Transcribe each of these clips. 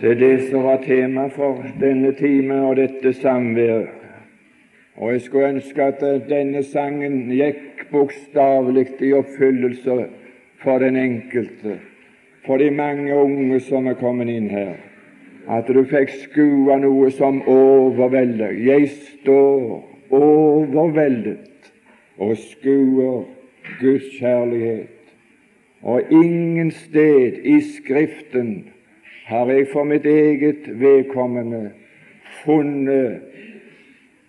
Det er det som var tema for denne time og dette samværet. Og jeg skulle ønske at denne sangen gikk bokstavelig i oppfyllelse for den enkelte, for de mange unge som er kommet inn her. At du fikk skue noe som overvelder. Jeg står overveldet og skuer Guds kjærlighet. Og ingen sted i Skriften har jeg for mitt eget vedkommende funnet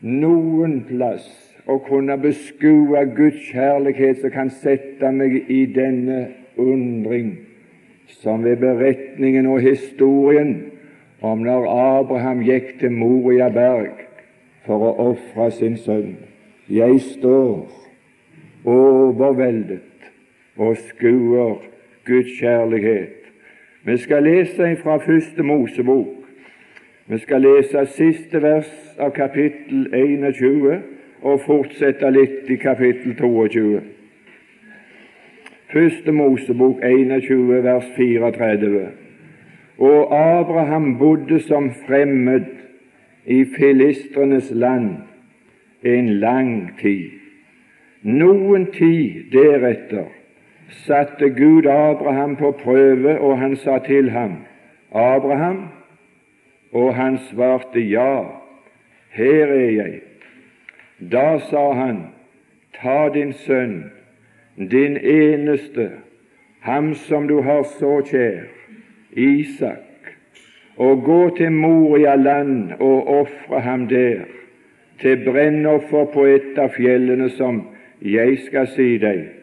noen plass å kunne beskue Guds kjærlighet som kan sette meg i denne undring, som ved beretningen og historien om når Abraham gikk til Moria berg for å ofre sin sønn. Jeg står overveldet og skuer Guds kjærlighet vi skal lese fra Første Mosebok. Vi skal lese siste vers av kapittel 21 og fortsette litt i kapittel 22. Første Mosebok 21, vers 34. Og Abraham bodde som fremmed i filistrenes land en lang tid. Noen tid deretter satte Gud Abraham på prøve, og han sa til ham, Abraham, og han svarte ja, her er jeg. Da sa han, ta din sønn, din eneste, ham som du har så kjær, Isak, og gå til Moria land og ofre ham der, til brennoffer på et av fjellene som jeg skal si deg.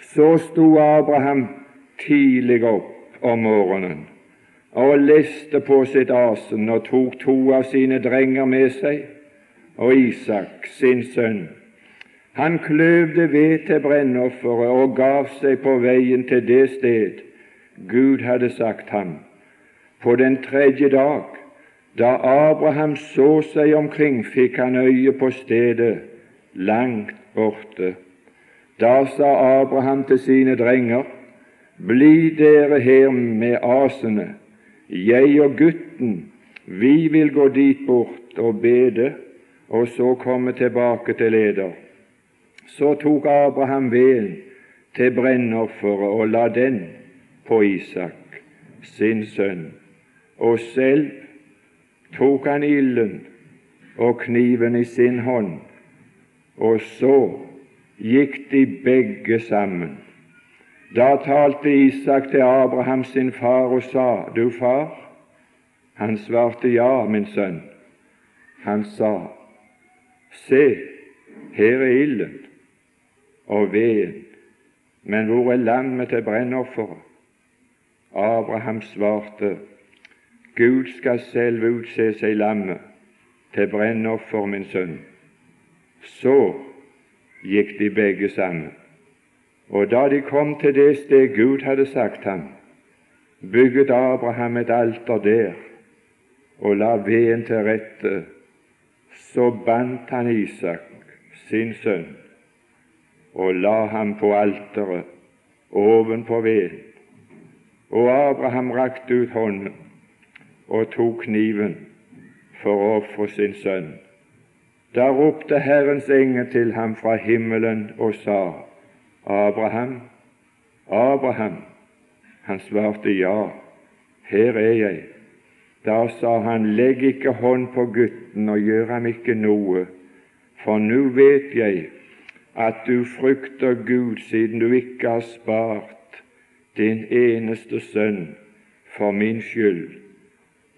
Så sto Abraham tidlig opp om morgenen og leste på sitt asen og tok to av sine drenger med seg og Isak, sin sønn. Han kløvde ved til brennofferet og gav seg på veien til det sted Gud hadde sagt ham. På den tredje dag, da Abraham så seg omkring, fikk han øye på stedet langt borte. Da sa Abraham til sine drenger, Bli dere her med asene, jeg og gutten, vi vil gå dit bort og bede, og så komme tilbake til leder. Så tok Abraham veden til brennofferet og la den på Isak, sin sønn, og selv tok han ilden og kniven i sin hånd, og så gikk de begge sammen. Da talte Isak til Abraham sin far og sa, Du far? Han svarte, Ja, min sønn. Han sa, Se, her er ilden og veden, men hvor er lammet til brennofferet? Abraham svarte, Gud skal selv utse seg lammet til brennoffer, min sønn. Så gikk de begge sammen. Og da de kom til det sted Gud hadde sagt ham, bygget Abraham et alter der og la veden til rette. Så bandt han Isak, sin sønn, og la ham på alteret ovenpå veden. Og Abraham rakte ut hånden og tok kniven for å ofre sin sønn. Da ropte Herrens engel til ham fra himmelen og sa, Abraham, Abraham. Han svarte ja, her er jeg. Da sa han, legg ikke hånd på gutten og gjør ham ikke noe, for nå vet jeg at du frykter Gud siden du ikke har spart din eneste sønn for min skyld.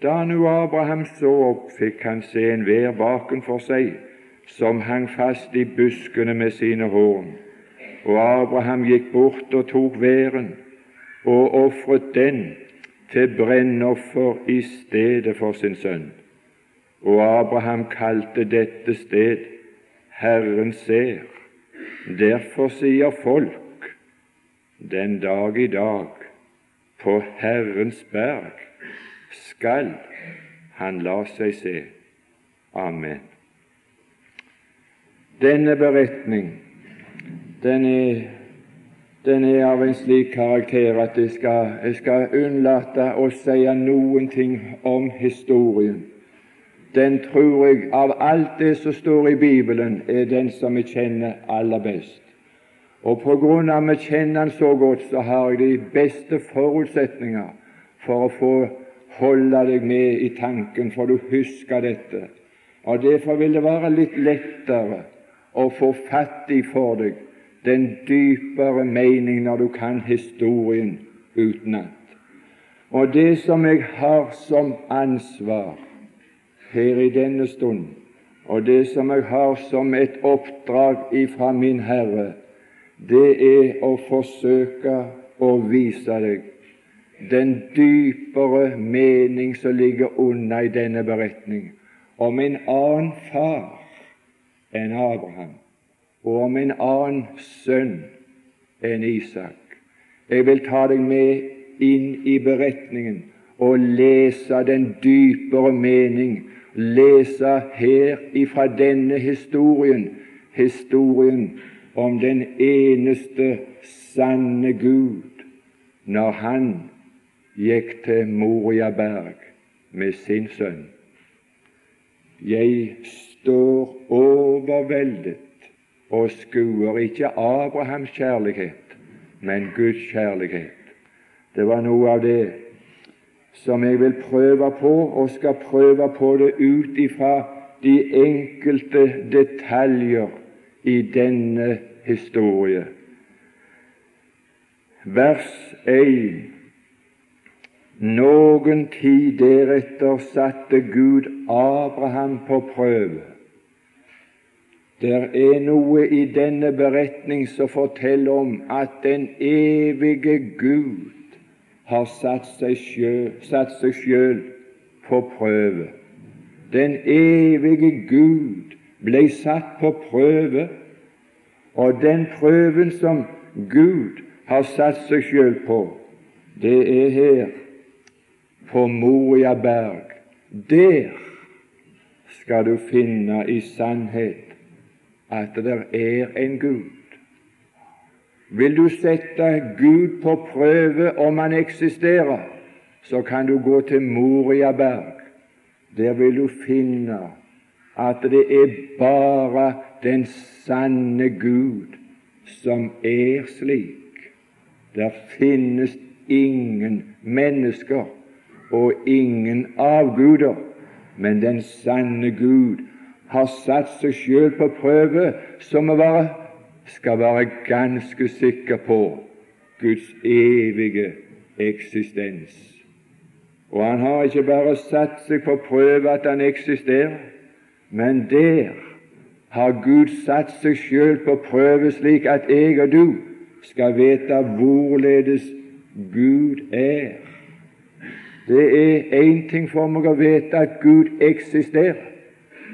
Da nu Abraham så opp, fikk han se en vær bakenfor seg, som hang fast i buskene med sine horn. Og Abraham gikk bort og tok væren og ofret den til brennoffer i stedet for sin sønn. Og Abraham kalte dette sted Herren ser. Derfor sier folk den dag i dag på Herrens berg skal han la seg se. Amen. Denne beretning den er den er av en slik karakter at jeg skal, jeg skal unnlate å si noen ting om historien. Den tror jeg, av alt det som står i Bibelen, er den som vi kjenner aller best. Og på grunn av at vi kjenner den så godt, så har jeg de beste forutsetninger for å få holde deg med i tanken, for du husker dette. Og Derfor vil det være litt lettere å få fatt i for deg den dypere mening når du kan historien utenat. Og det som jeg har som ansvar her i denne stund, og det som jeg har som et oppdrag ifra min Herre, det er å forsøke å vise deg den dypere mening som ligger unna i denne beretning om en annen far enn Abraham og om en annen sønn enn Isak. Jeg vil ta deg med inn i beretningen og lese den dypere mening, lese her ifra denne historien, historien om den eneste sanne Gud, når han gikk til Moria berg med sin sønn. Jeg står overveldet og skuer ikke Abrahams kjærlighet, men Guds kjærlighet. Det var noe av det som jeg vil prøve på, og skal prøve på det ut ifra de enkelte detaljer i denne historie. Vers 1. Noen tid deretter satte Gud Abraham på prøve det er noe i denne beretning som forteller om at den evige Gud har satt seg sjøl på prøve. Den evige Gud ble satt på prøve, og den prøven som Gud har satt seg sjøl på, det er her på Moria berg. Der skal du finne i sannhet at det er en Gud. Vil du sette Gud på prøve om han eksisterer, så kan du gå til Moria berg. Der vil du finne at det er bare den sanne Gud som er slik. Der finnes ingen mennesker og ingen avguder, men den sanne Gud har satt seg sjøl på prøve, som vi bare skal være ganske sikre på Guds evige eksistens. Og han har ikke bare satt seg på prøve at han eksisterer, men der har Gud satt seg sjøl på prøve slik at jeg og du skal vite hvorledes Gud er. Det er én ting for meg å vite at Gud eksisterer.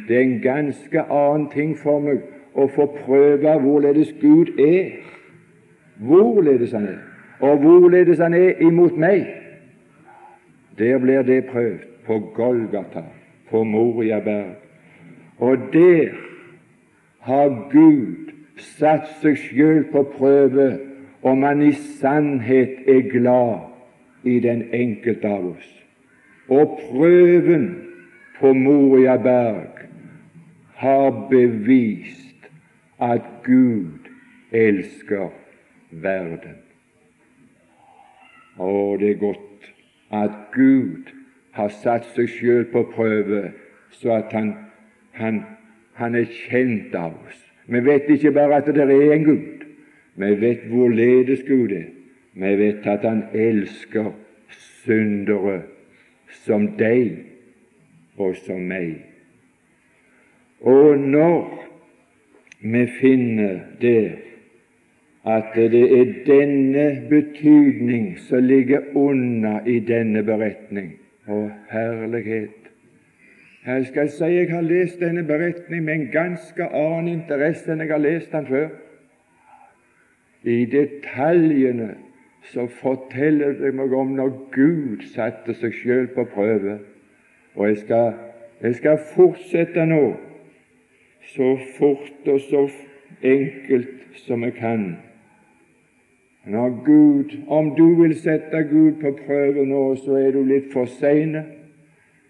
Det er en ganske annen ting for meg å få prøve hvorledes Gud er, hvorledes Han er, og hvorledes Han er imot meg. Der blir det prøvd på Golgata, på Moriaberg. Og der har Gud satt seg sjøl på prøve om han i sannhet er glad i den enkelte av oss. Og prøven på Moria berg har bevist at Gud elsker verden. Og det er godt at Gud har satt seg sjøl på prøve, så at han, han, han, er kjent av oss. Vi vet ikke bare at det er en Gud, vi vet hvorledes Gud er. Vi vet at Han elsker syndere som deg og som meg. Og når vi finner det at det er denne betydning som ligger unna i denne beretning og herlighet Jeg skal si jeg har lest denne beretning med en ganske annen interesse enn jeg har lest den før. I detaljene så forteller det meg om når Gud satte seg sjøl på prøve. Og jeg skal, jeg skal fortsette nå så fort og så enkelt som jeg kan Når Gud, Om du vil sette Gud på prøve nå, så er du litt for sein.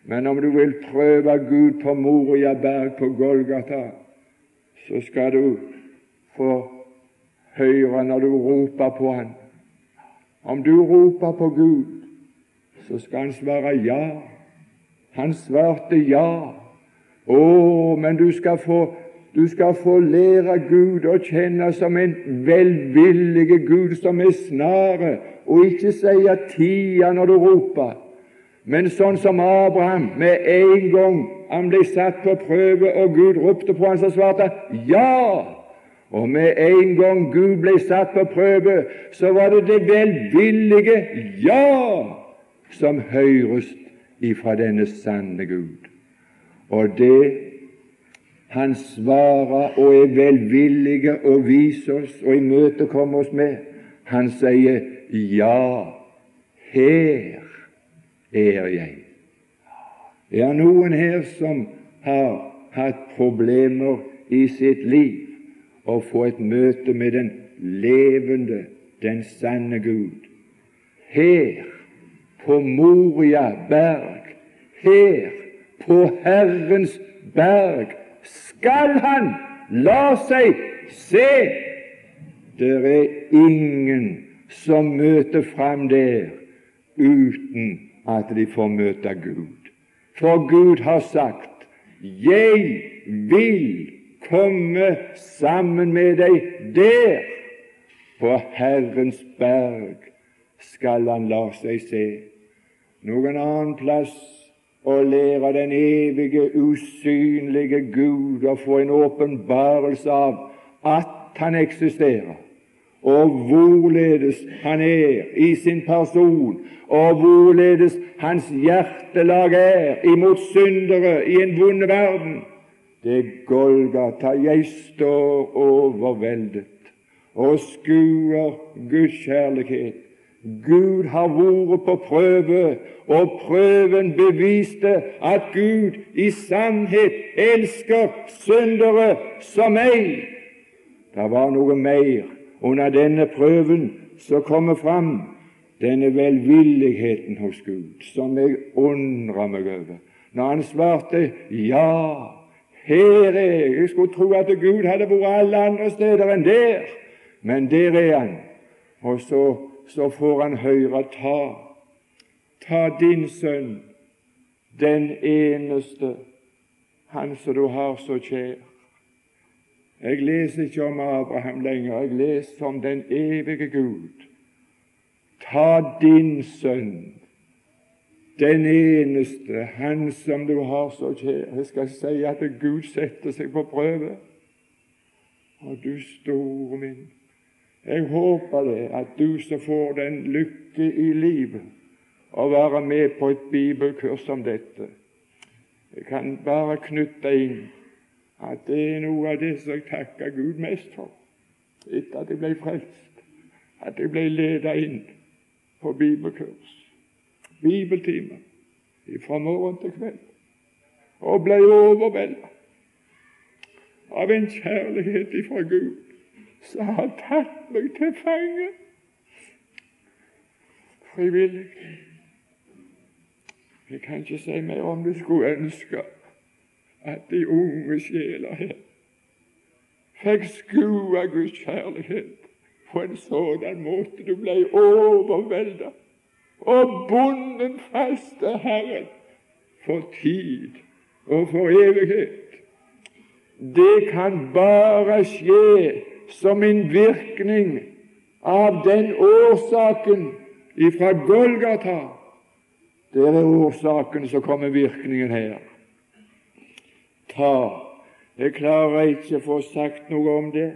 Men om du vil prøve Gud på Moria berg på Golgata, så skal du få høre når du roper på Han. Om du roper på Gud, så skal Han svare ja. Han svarte ja. Å, men du skal få du skal få lære Gud å kjenne som en velvillige Gud som er snare, og ikke sier tida når du roper. Men sånn som Abraham, med en gang han ble satt på prøve, og Gud ropte på han, så svarte ja. Og med en gang Gud ble satt på prøve, så var det det velvillige ja som høres ifra denne sanne Gud. Og det han svarer og er velvillige og viser oss og imøtekommer oss med. Han sier, 'Ja, her er jeg'. Det er noen her som har hatt problemer i sitt liv å få et møte med den levende, den sanne Gud. Her på Moria berg, her på Herrens berg, skal han la seg se. Det er ingen som møter fram der uten at de får møte Gud. For Gud har sagt 'Jeg vil komme sammen med deg der'. På Herrens berg skal han la seg se. Noen annen plass å lære den evige, usynlige Gud å få en åpenbarelse av at Han eksisterer, og hvorledes Han er i sin person, og hvorledes Hans hjertelag er imot syndere i en vond verden. Det er Golgata. Jeg står overveldet og skuer Guds kjærlighet Gud har vært på prøve, og prøven beviste at Gud i sannhet elsker syndere som meg. Det var noe mer under denne prøven som kommer fram, denne velvilligheten hos Gud, som jeg undrer meg over. Når han svarte ja, her er jeg. Jeg skulle tro at Gud hadde vært alle andre steder enn der, men der er han. Og så så får han høre ta, ta din sønn, den eneste, han som du har så kjær. Jeg leser ikke om Abraham lenger, jeg leser om den evige Gud. Ta din sønn, den eneste, han som du har så kjær. Skal si at Gud setter seg på prøve. Og du store min, jeg håper det at du som får den lykke i livet å være med på et bibelkurs som dette. Jeg kan bare knytte inn at det er noe av det som jeg takker Gud mest for etter at jeg ble frelst, at jeg ble ledet inn på bibelkurs, bibeltimer, fra morgen til kveld, og ble overveldet av en kjærlighet ifra Gud som har tatt meg til fange frivillig. Jeg kan ikke si mer om det skulle ønske at de unge sjeler her fikk skue Guds kjærlighet på en sådan måte du ble overveldet og bonden faste Herren for tid og for evighet. Det kan bare skje som en virkning av den årsaken ifra Golgata. Det er årsaken, så kommer virkningen her. Ta Jeg klarer ikke å få sagt noe om det,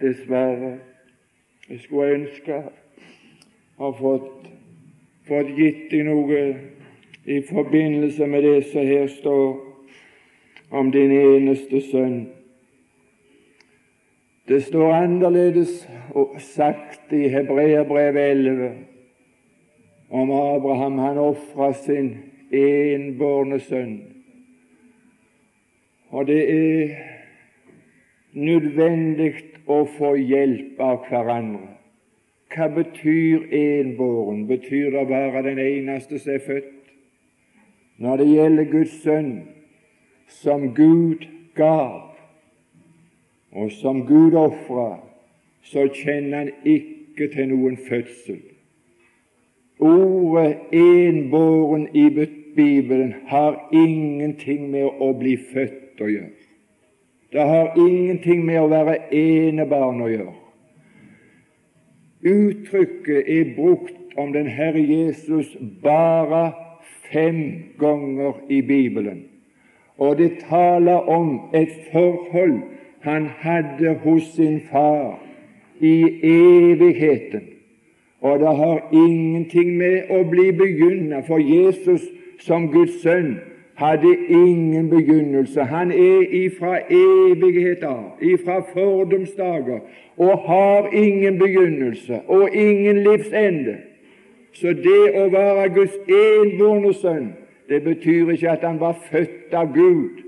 dessverre. Jeg skulle ønske å ha fått, fått gitt deg noe i forbindelse med det som her står om din eneste sønn. Det står annerledes sagt i Hebreerbrevet 11 om Abraham. Han ofra sin enbårne sønn. Og det er nødvendig å få hjelp av hverandre. Hva betyr enbåren? Betyr det bare den eneste som er født? Når det gjelder Guds sønn, som Gud gav, og som Gud ofra, så kjenner han ikke til noen fødsel. Ordet 'enbåren' i Bibelen har ingenting med å bli født å gjøre. Det har ingenting med å være enebarn å gjøre. Uttrykket er brukt om den Herre Jesus bare fem ganger i Bibelen, og det taler om et forhold han hadde hos sin far i evigheten. Og det har ingenting med å bli begynna, for Jesus som Guds sønn hadde ingen begynnelse. Han er ifra evighet av, ifra fordomsdager, og har ingen begynnelse og ingen livsende. Så det å være Guds enbårne sønn, det betyr ikke at han var født av Gud.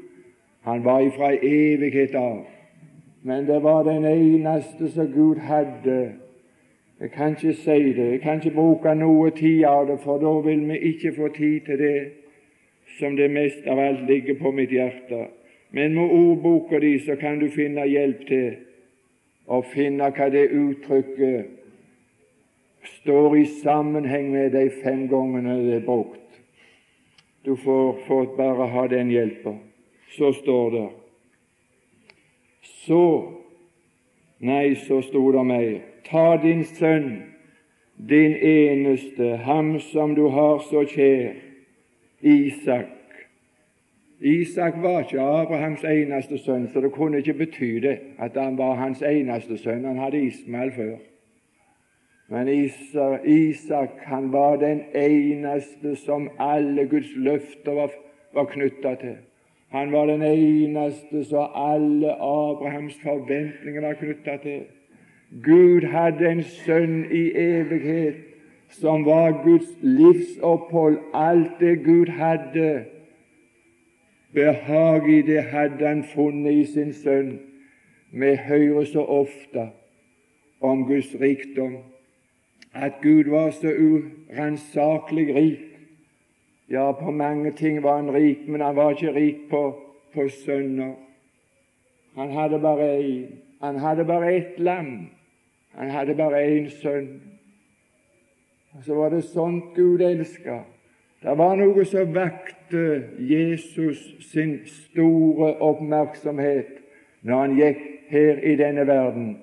Han var ifra evighet av. Men det var den eneste som Gud hadde jeg kan ikke si det, jeg kan ikke bruke noe tid av det, for da vil vi ikke få tid til det som det mest av alt ligger på mitt hjerte. Men med ordboka di så kan du finne hjelp til å finne hva det uttrykket står i sammenheng med de fem gangene det er brukt. Du får, får bare ha den hjelpa. Så står det Så Nei, så sto det meg, ta din sønn, din eneste, ham som du har så kjær, Isak. Isak var ikke Abrahams eneste sønn, så det kunne ikke bety det at han var hans eneste sønn. Han hadde Ismael før. Men Isak, han var den eneste som alle Guds løfter var, var knytta til. Han var den eneste som alle Abrahams forventninger var knytta til. Gud hadde en sønn i evighet som var Guds livsopphold. Alt det Gud hadde behag i, det hadde han funnet i sin sønn. Vi hører så ofte om Guds rikdom, at Gud var så uransakelig rik. Ja, på mange ting var han rik, men han var ikke rik på, på sønner. Han hadde bare én. Han hadde bare ett lam. Han hadde bare én sønn. Og Så var det sånt Gud elska. Det var noe som vakte Jesus sin store oppmerksomhet når han gikk her i denne verden.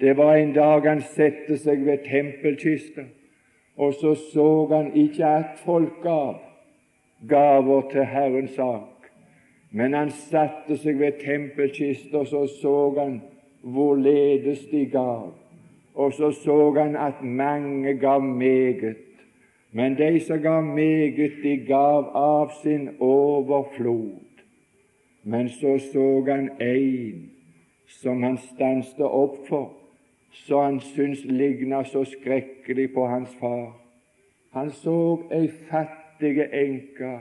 Det var en dag han satte seg ved tempelkista, og så så han ikke at folk gav gaver til Herrens sak, men han satte seg ved tempelkista, og så så han hvorledes de gav. Og så så han at mange gav meget. Men de som gav meget, de gav av sin overflod. Men så så han en som han stanste opp for, så han syntes ligna så skrekkelig på hans far. Han så ei fattige enke.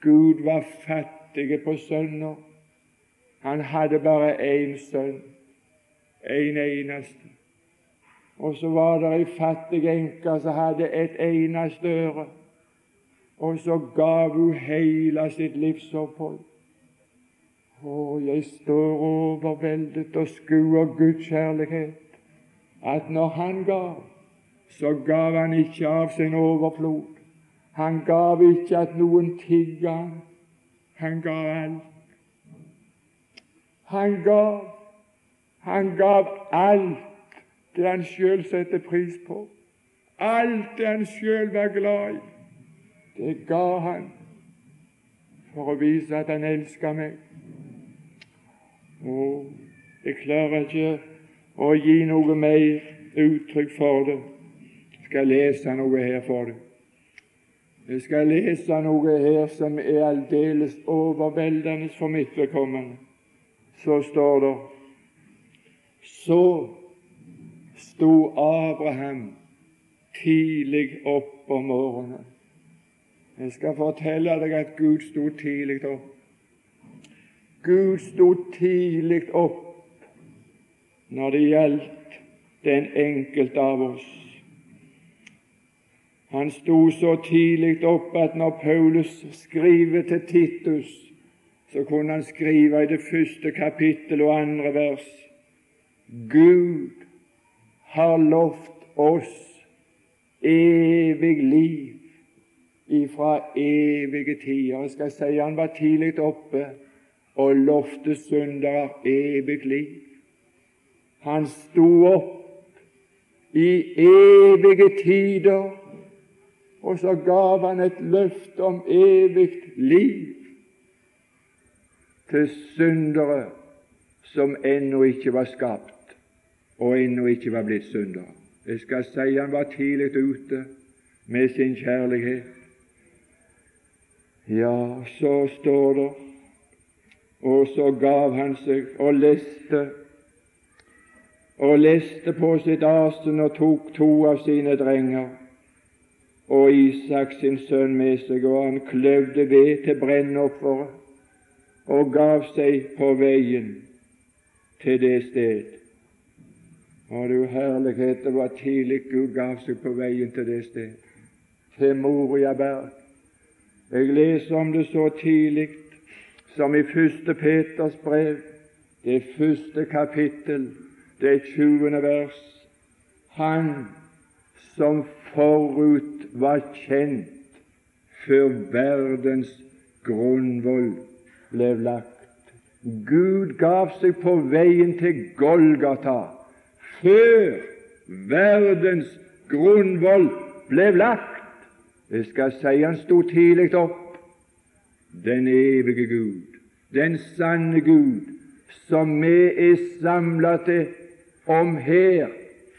Gud var fattig på sønner. Han hadde bare én sønn, en eneste. Og så var det ei fattig enke som hadde et eneste øre, og så gav hun hele sitt livsopphold. Å, jeg står overveldet og skuer Guds kjærlighet, at når Han gav, så gav Han ikke av sin overflod. Han gav ikke at noen tigga han. Gav alt. Han gav. Han gav alt det han sjøl setter pris på. Alt det han sjøl var glad i, det ga han for å vise at han elsker meg. Og jeg klarer ikke å gi noe mer uttrykk for det. Jeg skal lese noe her for deg. Jeg skal lese noe her som er aldeles overveldende for mitt vedkommende. Så står det Så sto Abraham tidlig opp om morgenen. Jeg skal fortelle deg at Gud sto tidlig opp. Gud sto tidlig opp når det gjaldt den enkelte av oss. Han sto så tidlig opp at når Paulus skriver til Titus, så kunne han skrive i det første kapittel og andre vers Gud har lovt oss evig liv ifra evige tider. Jeg skal si han var tidlig oppe og lovte syndere evig liv. Han sto opp i evige tider, og så gav han et løfte om evig liv til syndere som ennå ikke var skapt, og ennå ikke var blitt synder. Jeg skal si han var tidlig ute med sin kjærlighet. Ja, så står det Og så gav han seg og leste og leste på sitt asen og tok to av sine drenger og Isak sin sønn med seg, og han kløvde ved til brennofferet og gav seg på veien til det sted. Og du herlighet, det var tidlig Gud gav seg på veien til det sted, til Moriaberg. Jeg leser om det så tidlig som i første Peters brev, det første kapittel, det tjuende vers. Han som forut var kjent før verdens grunnvoll ble lagt. Gud gav seg på veien til Golgata før verdens grunnvoll ble lagt. Jeg skal si han sto tidlig opp. Den evige Gud, den sanne Gud, som vi er samla til om her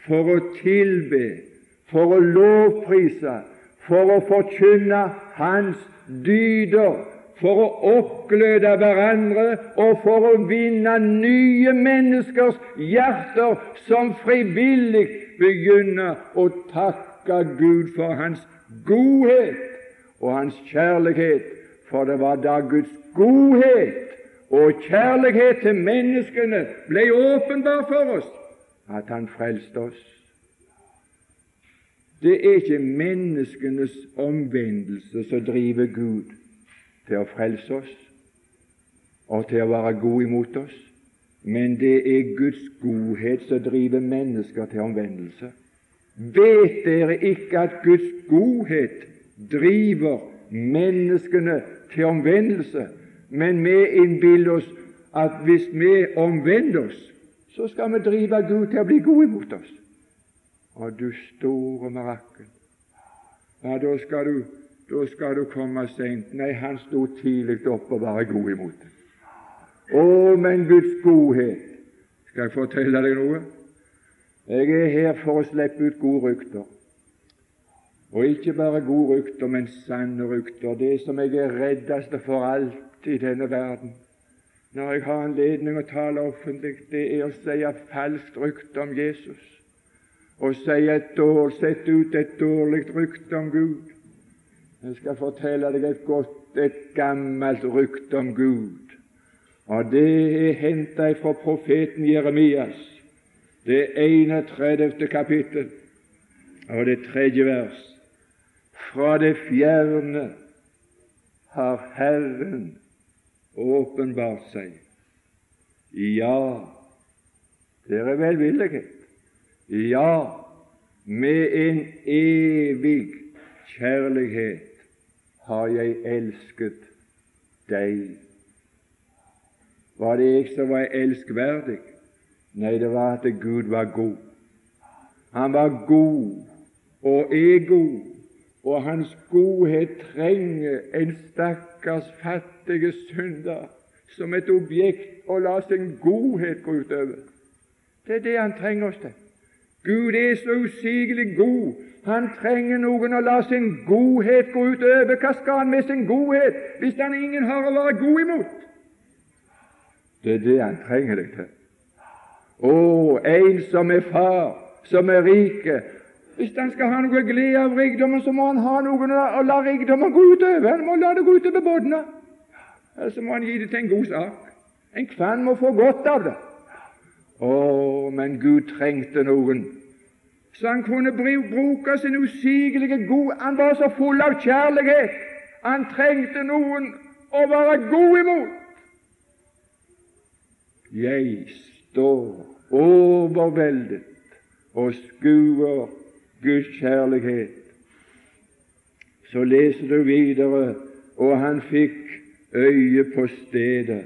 for å tilbe, for å lovprise, for å forkynne Hans dyder, for å oppgløde hverandre og for å vinne nye menneskers hjerter som frivillig begynner å takke Gud for Hans godhet og hans kjærlighet, for det var da Guds godhet og kjærlighet til menneskene ble åpenbar for oss, at Han frelste oss. Det er ikke menneskenes omvendelse som driver Gud til å frelse oss og til å være god imot oss, men det er Guds godhet som driver mennesker til omvendelse. Vet dere ikke at Guds godhet driver menneskene til omvendelse, men vi innbiller oss at hvis vi omvender oss, så skal vi drive Gud til å bli god imot oss. Og du store mirakel! Ja, da skal du, da skal du komme seint. Nei, han sto tidlig opp og var god imot. det. Å, men Guds godhet! Skal jeg fortelle deg noe? Jeg er her for å slippe ut gode rykter. Og ikke bare gode rykter, men sanne rykter. Det som jeg er reddest for alt i denne verden når jeg har anledning å tale offentlig, det er å si falskt rykte om Jesus. Dårlig, sette ut et dårlig rykte om Gud. Jeg skal fortelle deg et godt, et gammelt rykte om Gud. Og det er henta fra profeten Jeremias det 31. kapittel og det tredje vers. Fra det fjerne har Herren åpenbart seg. Ja, det er velvillighet. Ja, med en evig kjærlighet har jeg elsket deg. Var det jeg som var elskverdig? Nei, det var at Gud var god. Han var god og er god, og hans godhet trenger en stakkars fattige synder som et objekt å la sin godhet gå utover. Det er det han trenger oss til. Gud er så usigelig god. Han trenger noen å la sin godhet gå utover. Hva skal han med sin godhet hvis han ingen har å være god imot? Det er det han trenger deg til. Å, en som er far, som er rike. Hvis han skal ha noe glede av rikdommen, så må han ha noen å la rikdommen gå utover. Han må la det gå utover båtene. Eller så må han gi det til en god sak. En kvann må få godt av det. Å, men Gud trengte noen. Så han kunne bruke sin usigelige god Han var så full av kjærlighet. Han trengte noen å være god imot. Jeg står overveldet og skuer Guds kjærlighet. Så leser du videre, og han fikk øye på stedet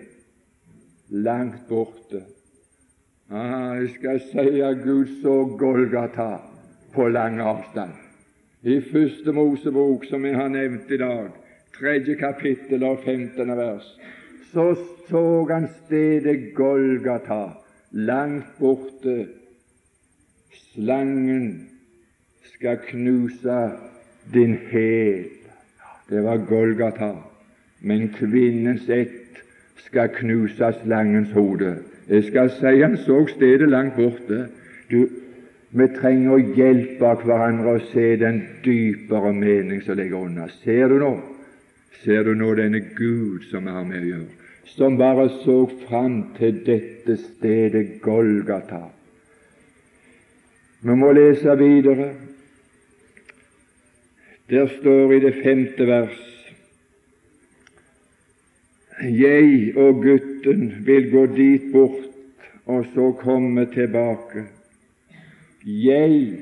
langt borte. Ah, jeg skal si at Gud så Golgata på lang avstand. I første Mosebok, som jeg har nevnt i dag, tredje kapittel og femtende vers, så så han stedet Golgata langt borte. Slangen skal knuse din hæl. Det var Golgata. Men kvinnens ett skal knuse slangens hode. Jeg skal si han så stedet langt borte. Du, vi trenger å hjelpe hverandre å se den dypere mening som ligger under. Ser du nå? Ser du nå denne Gud som vi har med å gjøre? som bare så fram til dette stedet Golgata. Vi må lese videre. Der står i det femte vers Jeg og gutten vil gå dit bort og så komme tilbake. Jeg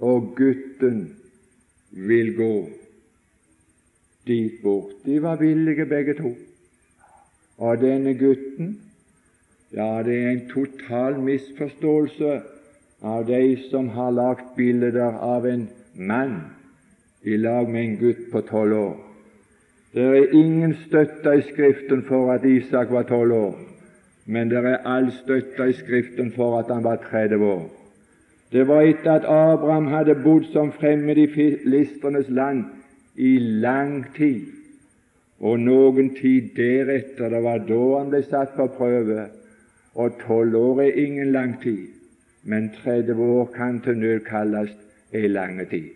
og gutten vil gå dit bort. De var villige begge to. Og denne gutten Ja, det er en total misforståelse av de som har lagt bilder av en mann i lag med en gutt på tolv år. Det er ingen støtte i Skriften for at Isak var tolv år, men det er all støtte i Skriften for at han var 30 år. Det var etter at Abraham hadde bodd som fremmed i filistrenes land i lang tid, og noen tid deretter. Det var da han ble satt på prøve. Og tolv år er ingen lang tid, men 30 år kan til nød kalles ei lang tid.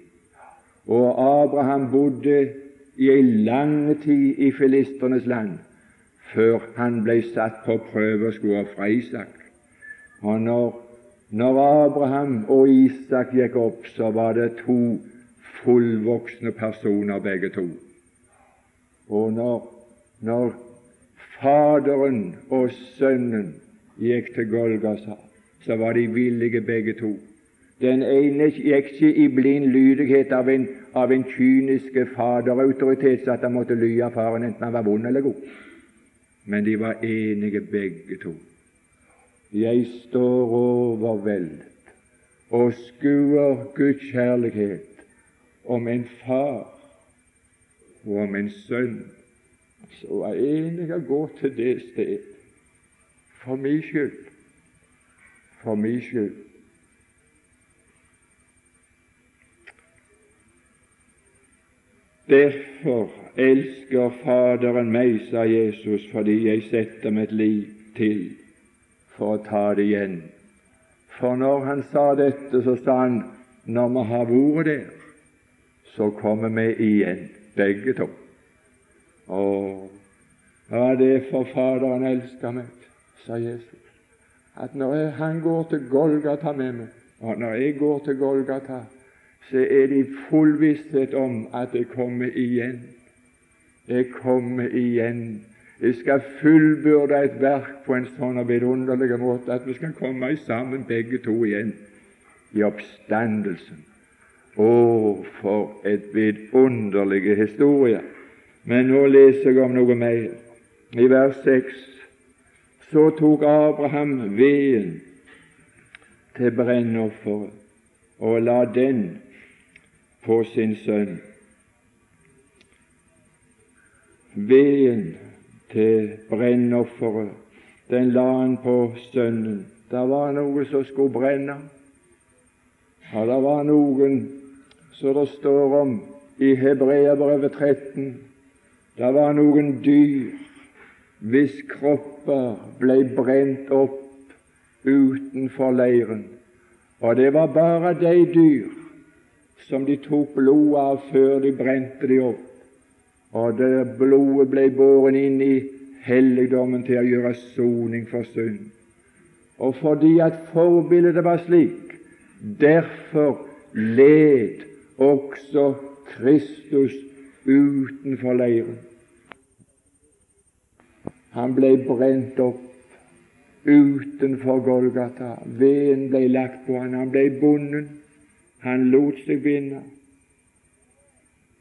Og Abraham bodde i ei lang tid i filisternes land før han ble satt på prøve og skulle ofre Isak. Og når, når Abraham og Isak gikk opp, så var det to fullvoksne personer begge to. Og når, når Faderen og Sønnen gikk til Golgata, så var de villige begge to. Den ene gikk ikke i blind lydighet av en, av en kynisk faderautoritet, så at han måtte ly av faren, enten han var vond eller god. Men de var enige begge to. Jeg står overveldet og skuer Guds kjærlighet om en far og om en sønn så var enig å gå til det sted for min skyld. For min skyld. Derfor elsker Faderen meg, sa Jesus, fordi jeg setter mitt liv til for å ta det igjen. For når han sa dette, så sa han når vi har vært der, så kommer vi igjen begge to. Og hva er det for Faderen elsker meg, sa Jesus, at når jeg, han går til Golgata med meg, og når jeg går til Golgata, så er det i full visshet om at jeg kommer igjen. Jeg kommer igjen. Jeg skal fullbyrde et verk på en sånn vidunderlig måte at vi skal komme sammen begge to igjen i oppstandelsen. Å, for et vidunderlig historie! Men nå leser jeg om noe mer. I vers 6 så tok Abraham veden til brennofferet og la den på sin sønn. Veden til brennofferet, den la han på sønnen. Det var noe som skulle brenne. Ja, det var noen som det står om i Hebreabrevet 13. Det var noen dyr hvis kropper ble brent opp utenfor leiren. Og det var bare de dyr som de tok blodet av før de brente de opp. Og det blodet ble båren inn i helligdommen til å gjøre soning for synd. Og fordi at forbildet var slik, derfor led også Kristus utenfor leiren. Han ble brent opp utenfor Golgata. Veden ble lagt på han, han ble bonden. Han lot seg binde.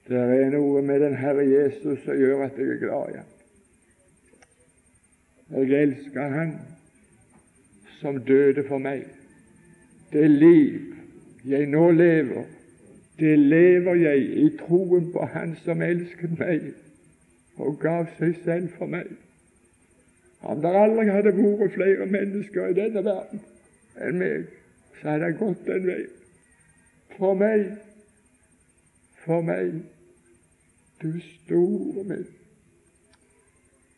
Det er noe med den Herre Jesus som gjør at jeg er glad i ham. Jeg elsker Han som døde for meg. Det liv jeg nå lever, det lever jeg i troen på Han som elsket meg og gav seg selv for meg. Om det aldri hadde vært flere mennesker i denne verden enn meg, så hadde jeg gått den veien. For meg, for meg, du store min.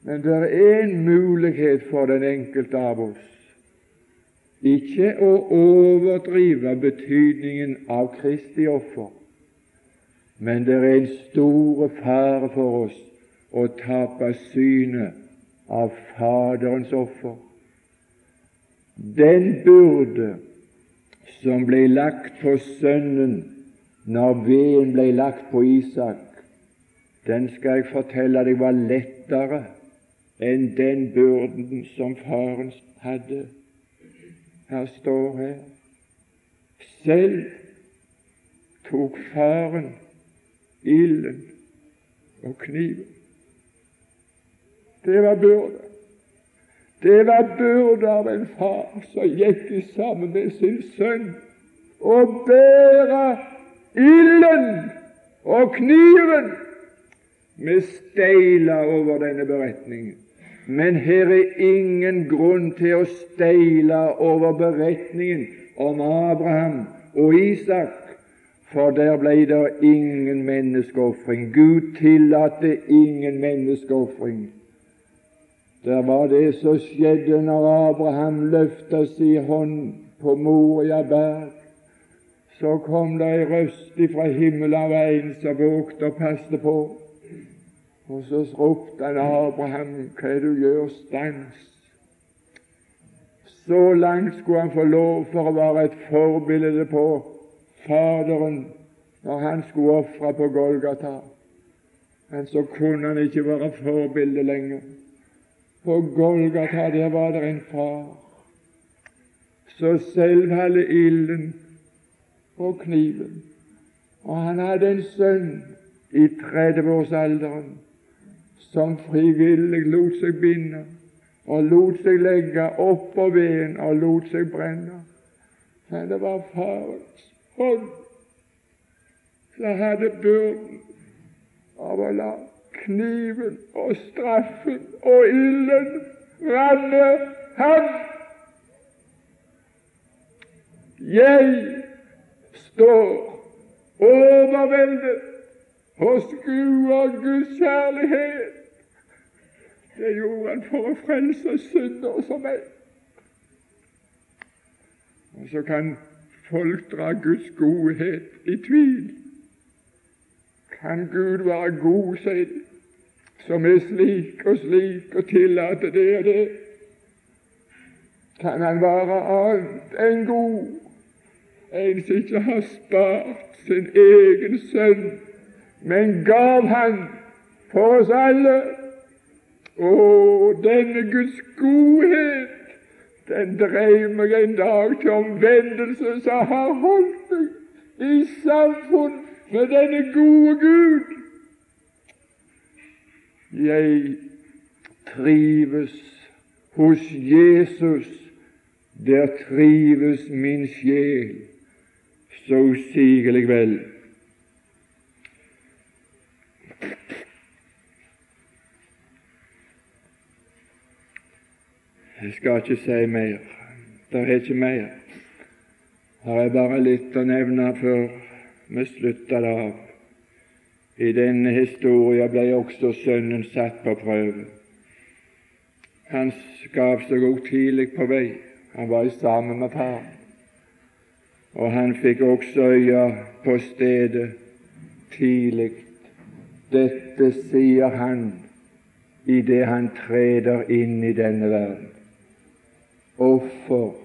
Men det er en mulighet for den enkelte av oss ikke å overdrive betydningen av Kristi offer, men det er en stor fare for oss å tape synet av Faderens offer. Den byrde som ble lagt på Sønnen når veden ble lagt på Isak, den skal jeg fortelle deg var lettere enn den byrden som faren hadde. Her står her selv tok faren ilden og kniven. Det var byrde. Det var byrde av en far som gikk i sammen med sin sønn og bære ilden og kniven med steiler over denne beretningen. Men her er ingen grunn til å steile over beretningen om Abraham og Isak, for der ble det ingen menneskeofring. Gud tillater ingen menneskeofring. Der var det som skjedde når Abraham løfta si hånd på Moria berg. Så kom det ei røst ifra himmelen av en som vågte å passe på. Og så ropte han Abraham, hva er det du gjør? Stans! Så langt skulle han få lov for å være et forbilde på Faderen når han skulle ofre på Golgata. Men så kunne han ikke være forbilde lenger. På Golgata der var det en far så selv hadde ilden og kniven. Og han hadde en sønn i 30-årsalderen som frivillig lot seg binde og lot seg legge oppå veden og lot seg brenne. Men det var farens hånd som hadde byrden av å la kniven og straffen og ilden ramme ham. Jeg står overveldet og skuer Guds kjærlighet det gjorde han for å frelse syndere som meg. Og så kan folk dra Guds godhet i tvil. Kan Gud være god, sier de, som er slik og slik og tillater det og det? Kan han være annet enn god, en som ikke har spart sin egen sønn, men gav han for oss alle? Å, denne Guds godhet, den dreiv meg en dag til omvendelse, som har holdt meg i samfunn med denne gode Gud. Jeg trives hos Jesus, der trives min sjel så usigelig vel. Jeg skal ikke si mer. Det er ikke mer. Har er bare litt å nevne før vi slutter det av. I denne historien ble også sønnen satt på prøve. Han gav seg òg tidlig på vei. Han var sammen med far. Og han fikk også øye på stedet tidlig. Dette sier han idet han treder inn i denne verden. offer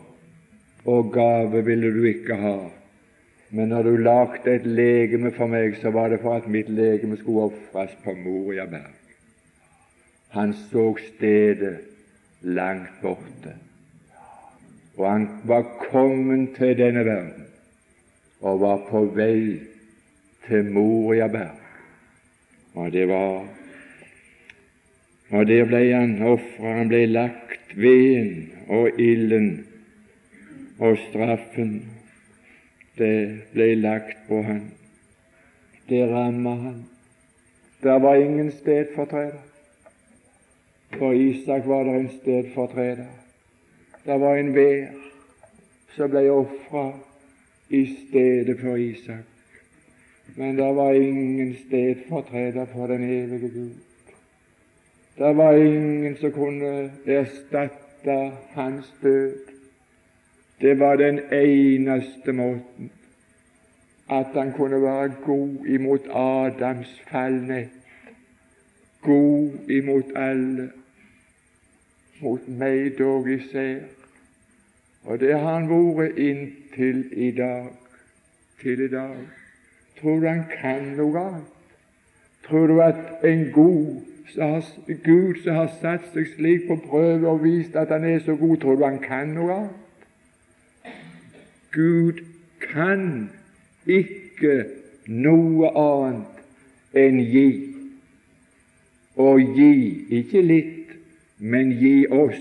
og gave ville du ikke ha. Men når du lagde et legeme for meg, så var det for at mitt legeme skulle ofres på Moria berg. Han så stedet langt borte. Og han var kommet til denne verden og var på vei til Moria berg. Og det var Og der ble han ofra. Han ble lagt veden og ilden og straffen. Det ble lagt på han. Det ramma han. Der var ingen stedfortreder. For Isak var det en stedfortreder. Det var en vær som ble ofra i stedet for Isak. Men det var ingen stedfortreder for den evige Gud. Det var ingen som kunne erstatte hans død. Det var den eneste måten at han kunne være god imot Adams fallnett, god imot alle, mot meg dog især. Og det har han vært inntil i dag, til i dag. Tror du han kan noe annet? Tror du at en god Gud som har satt seg slik på prøve og vist at han er så god, tror du han kan noe annet? Gud kan ikke noe annet enn gi. Og gi, ikke litt, men gi oss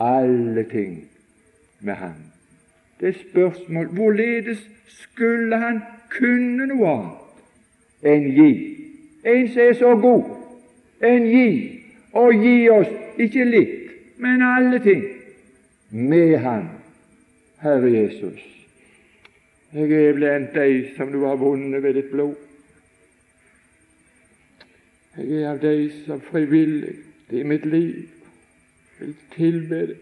alle ting med ham. Det er spørsmål hvorledes skulle han kunne noe annet enn gi. En som er så god, enn gi, og gi oss ikke litt, men alle ting med Han, Herre Jesus. Jeg er blant deg som du har vunnet ved ditt blod. Jeg er av deg som frivillig i mitt liv vil tilbe deg,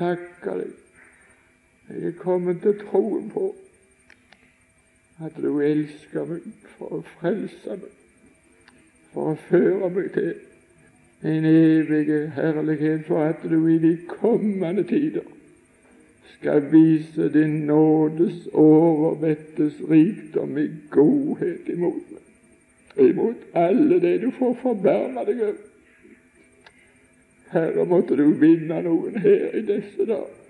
takke deg. Jeg er kommet til troen på at du elsker meg for å frelse meg, for å føre meg til en evig herlighet, for at du i de kommende tider skal vise din nådes overvettes rikdom i godhet imot meg, imot alle det du får forbarma deg over. Herre, måtte du vinne noen her i disse dager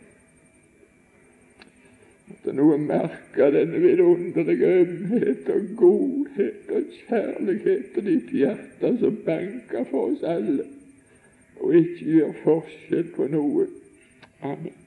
måtte noen merke denne vidunderlige ømhet og godhet og kjærlighet til ditt hjerte som banker for oss alle, og ikke gjør forskjell på noen. Amen.